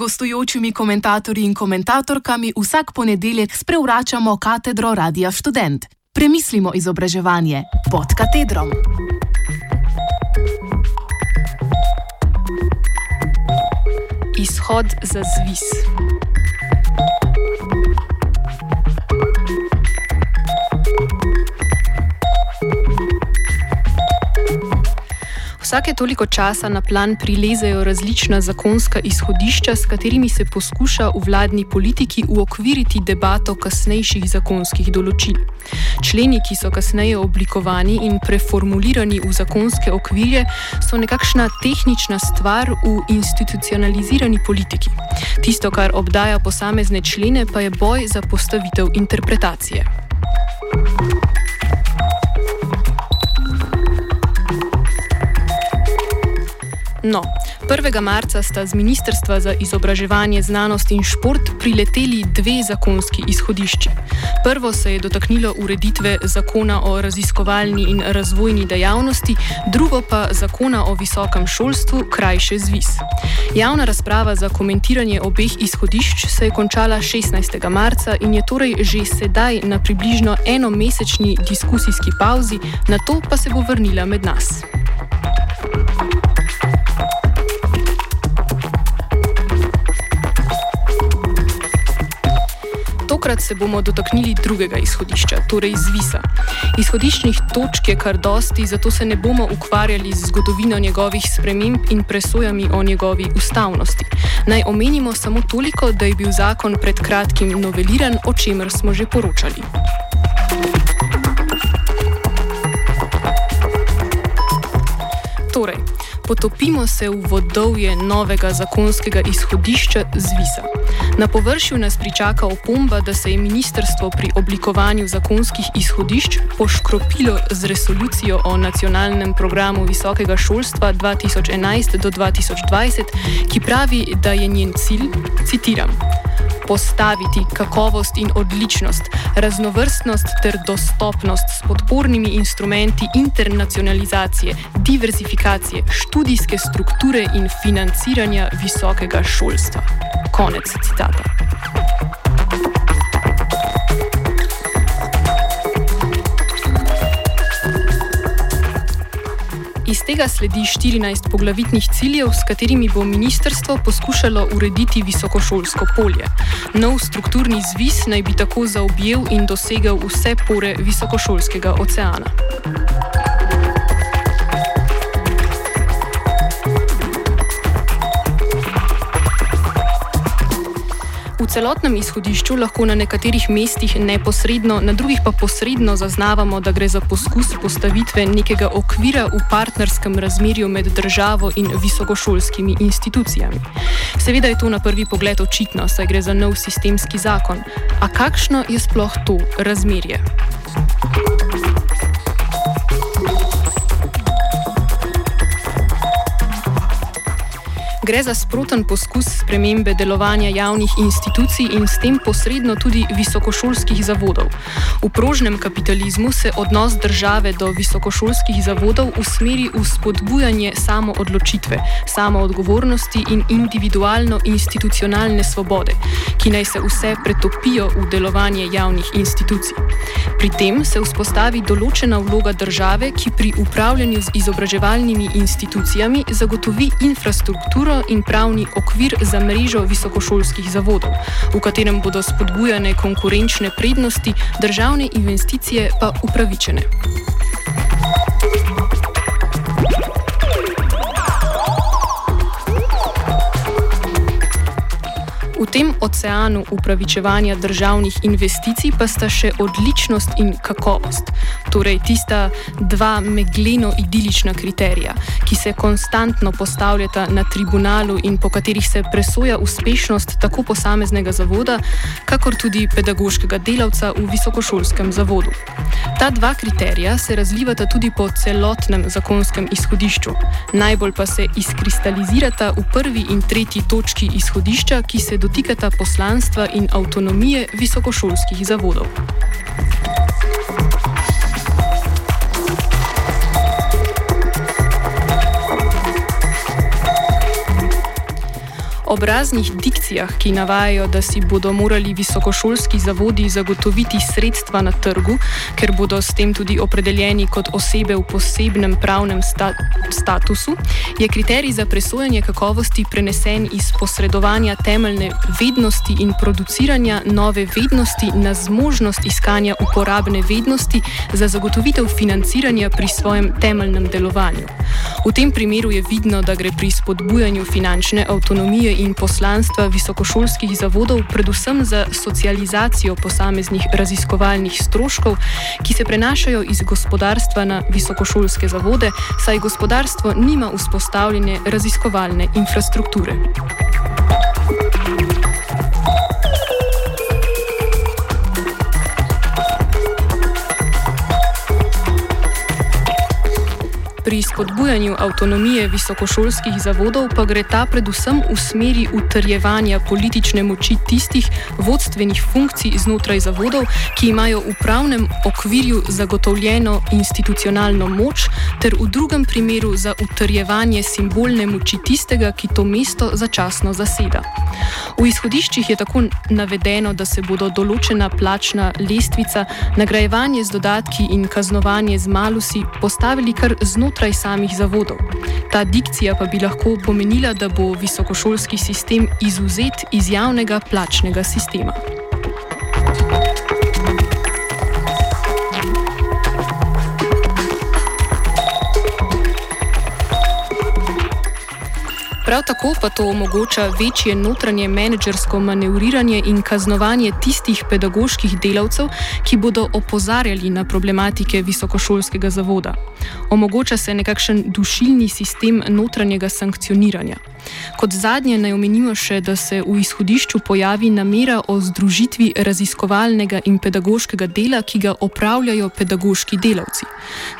gostujočimi komentatorji in komentatorkami vsak ponedeljek sprevračamo katedro Radia Student. Premislimo izobraževanje pod katedrom. Izhod za zvis. Vsake toliko časa na plan prilezejo različna zakonska izhodišča, s katerimi se poskuša v vladni politiki uokviriti debato kasnejših zakonskih določil. Členi, ki so kasneje oblikovani in preformulirani v zakonske okvirje, so nekakšna tehnična stvar v institucionalizirani politiki. Tisto, kar obdaja posamezne člene, pa je boj za postavitev interpretacije. No, 1. marca sta z Ministrstva za izobraževanje, znanost in šport prileteli dve zakonski izhodišči. Prvo se je dotaknilo ureditve zakona o raziskovalni in razvojni dejavnosti, drugo pa zakona o visokem šolstvu, krajše ZVIS. Javna razprava za komentiranje obeh izhodišč se je končala 16. marca in je torej že sedaj na približno enomesečni diskusijski pauzi, na to pa se bo vrnila med nas. Se bomo dotaknili drugega izhodišča, torej zvisa. Izhodiščnih točk je kar dosti, zato se ne bomo ukvarjali z zgodovino njegovih sprememb in presojami o njegovi ustavnosti. Naj omenimo samo toliko, da je bil zakon pred kratkim noveliran, o čemer smo že poročali. Potopimo se v vodovje novega zakonskega izhodišča zvisa. Na površju nas pričaka opomba, da se je ministrstvo pri oblikovanju zakonskih izhodišč poškropilo z resolucijo o nacionalnem programu visokega šolstva 2011 do 2020, ki pravi, da je njen cilj, citiram, postaviti kakovost in odličnost, raznovrstnost ter dostopnost s podpornimi instrumenti internacionalizacije, diverzifikacije, študijske strukture in financiranja visokega šolstva. Konec citata. Tega sledi 14 poglavitnih ciljev, s katerimi bo ministrstvo poskušalo urediti visokošolsko polje. Nov strukturni zvis naj bi tako zaobjel in dosegel vse pore visokošolskega oceana. Celotnem izhodišču lahko na nekaterih mestih neposredno, na drugih pa posredno zaznavamo, da gre za poskus postavitve nekega okvira v partnerskem razmerju med državo in visokošolskimi institucijami. Seveda je to na prvi pogled očitno, saj gre za nov sistemski zakon. A kakšno je sploh to razmerje? Gre za sproten poskus spremembe delovanja javnih institucij in s tem posredno tudi visokošolskih zavodov. V prožnem kapitalizmu se odnos države do visokošolskih zavodov usmeri v spodbujanje samoodločitve, samoodgovornosti in individualno-institucionalne svobode, ki naj se vse pretopijo v delovanje javnih institucij. Pri tem se vzpostavi določena vloga države, ki pri upravljanju z izobraževalnimi institucijami zagotovi infrastrukturo in pravni okvir za mrežo visokošolskih zavodov, v katerem bodo spodbujane konkurenčne prednosti, državne investicije pa upravičene. Tem oceanu upravičevanja državnih investicij pa sta še odličnost in kakovost, torej tista dva megleno-idilična kriterija, ki se konstantno postavljata na tribunalu in po katerih se presoja uspešnost tako posameznega zavoda, kakor tudi pedagoškega delavca v visokošolskem zavodu. Ta dva kriterija se razlivata tudi po celotnem zakonskem izhodišču, najbolj pa se izkristalizirata v prvi in tretji točki izhodišča, ki se dotikata poslanstva in avtonomije visokošolskih zavodov. Ob raznih dikcijah, ki navajajo, da si bodo morali visokošolski zavodi zagotoviti sredstva na trgu, ker bodo s tem tudi opredeljeni kot osebe v posebnem pravnem sta statusu, je kriterij za presojanje kakovosti prenesen iz posredovanja temeljne vednosti in produciranja nove vednosti na zmožnost iskanja uporabne vednosti za zagotovitev financiranja pri svojem temeljnem delovanju. V tem primeru je vidno, da gre pri spodbujanju finančne avtonomije in poslanstva visokošolskih zavodov predvsem za socializacijo posameznih raziskovalnih stroškov, ki se prenašajo iz gospodarstva na visokošolske zavode, saj gospodarstvo nima vzpostavljene raziskovalne infrastrukture. Pri spodbujanju avtonomije visokošolskih zavodov pa gre ta predvsem v smeri utrjevanja politične moči tistih vodstvenih funkcij znotraj zavodov, ki imajo v pravnem okvirju zagotovljeno institucionalno moč, ter v drugem primeru za utrjevanje simbolne moči tistega, ki to mesto začasno zaseda. V izhodiščih je tako navedeno, da se bodo določena plačna lestvica, nagrajevanje z dodatki in kaznovanje z malusi postavili kar znotraj znotraj samih zavodov. Ta dikcija pa bi lahko pomenila, da bo visokošolski sistem izuzet iz javnega plačnega sistema. Prav tako pa to omogoča večje notranje menedžersko manevriranje in kaznovanje tistih pedagoških delavcev, ki bodo opozarjali na problematike visokošolskega zavoda. Omogoča se nekakšen dušilni sistem notranjega sankcioniranja. Kot zadnje naj omenimo še, da se v izhodišču pojavi namera o združitvi raziskovalnega in pedagoškega dela, ki ga opravljajo pedagoški delavci.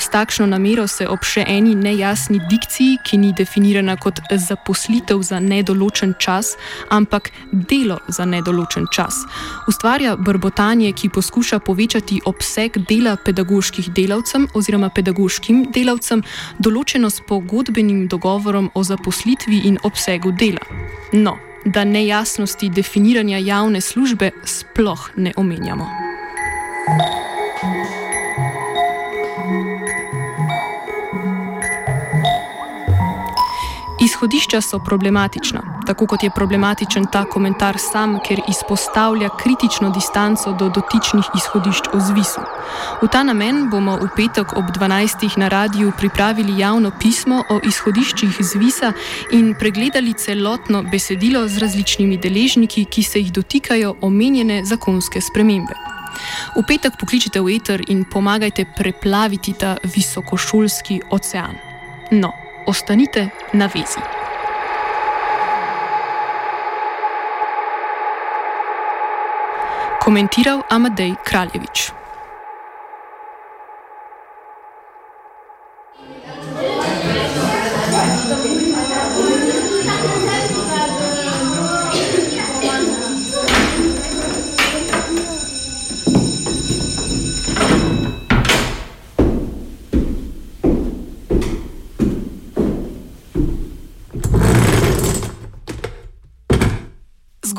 S takšno namero se ob še eni nejasni dikciji, ki ni definirana kot zaposlitev za nedoločen čas, ampak delo za nedoločen čas, ustvarja brbotanje, ki poskuša povečati obseg dela pedagoških delavcem oziroma pedagoškim delavcem, določeno s pogodbenim dogovorom o zaposlitvi in obsegu dela. No, da nejasnosti definiranja javne službe sploh ne omenjamo. Izhodišča so problematična, tako kot je problematičen ta komentar sam, ker izpostavlja kritično distanco do dotičnih izhodišč o zvisu. V ta namen bomo v petek ob 12. na radiju pripravili javno pismo o izhodiščih zvisa in pregledali celotno besedilo z različnimi deležniki, ki se jih dotikajo omenjene zakonske spremembe. V petek pokličite v eter in pomagajte preplaviti ta visokošolski ocean. No, ostanite na vezi. Komentiral Amadej Kraljevič.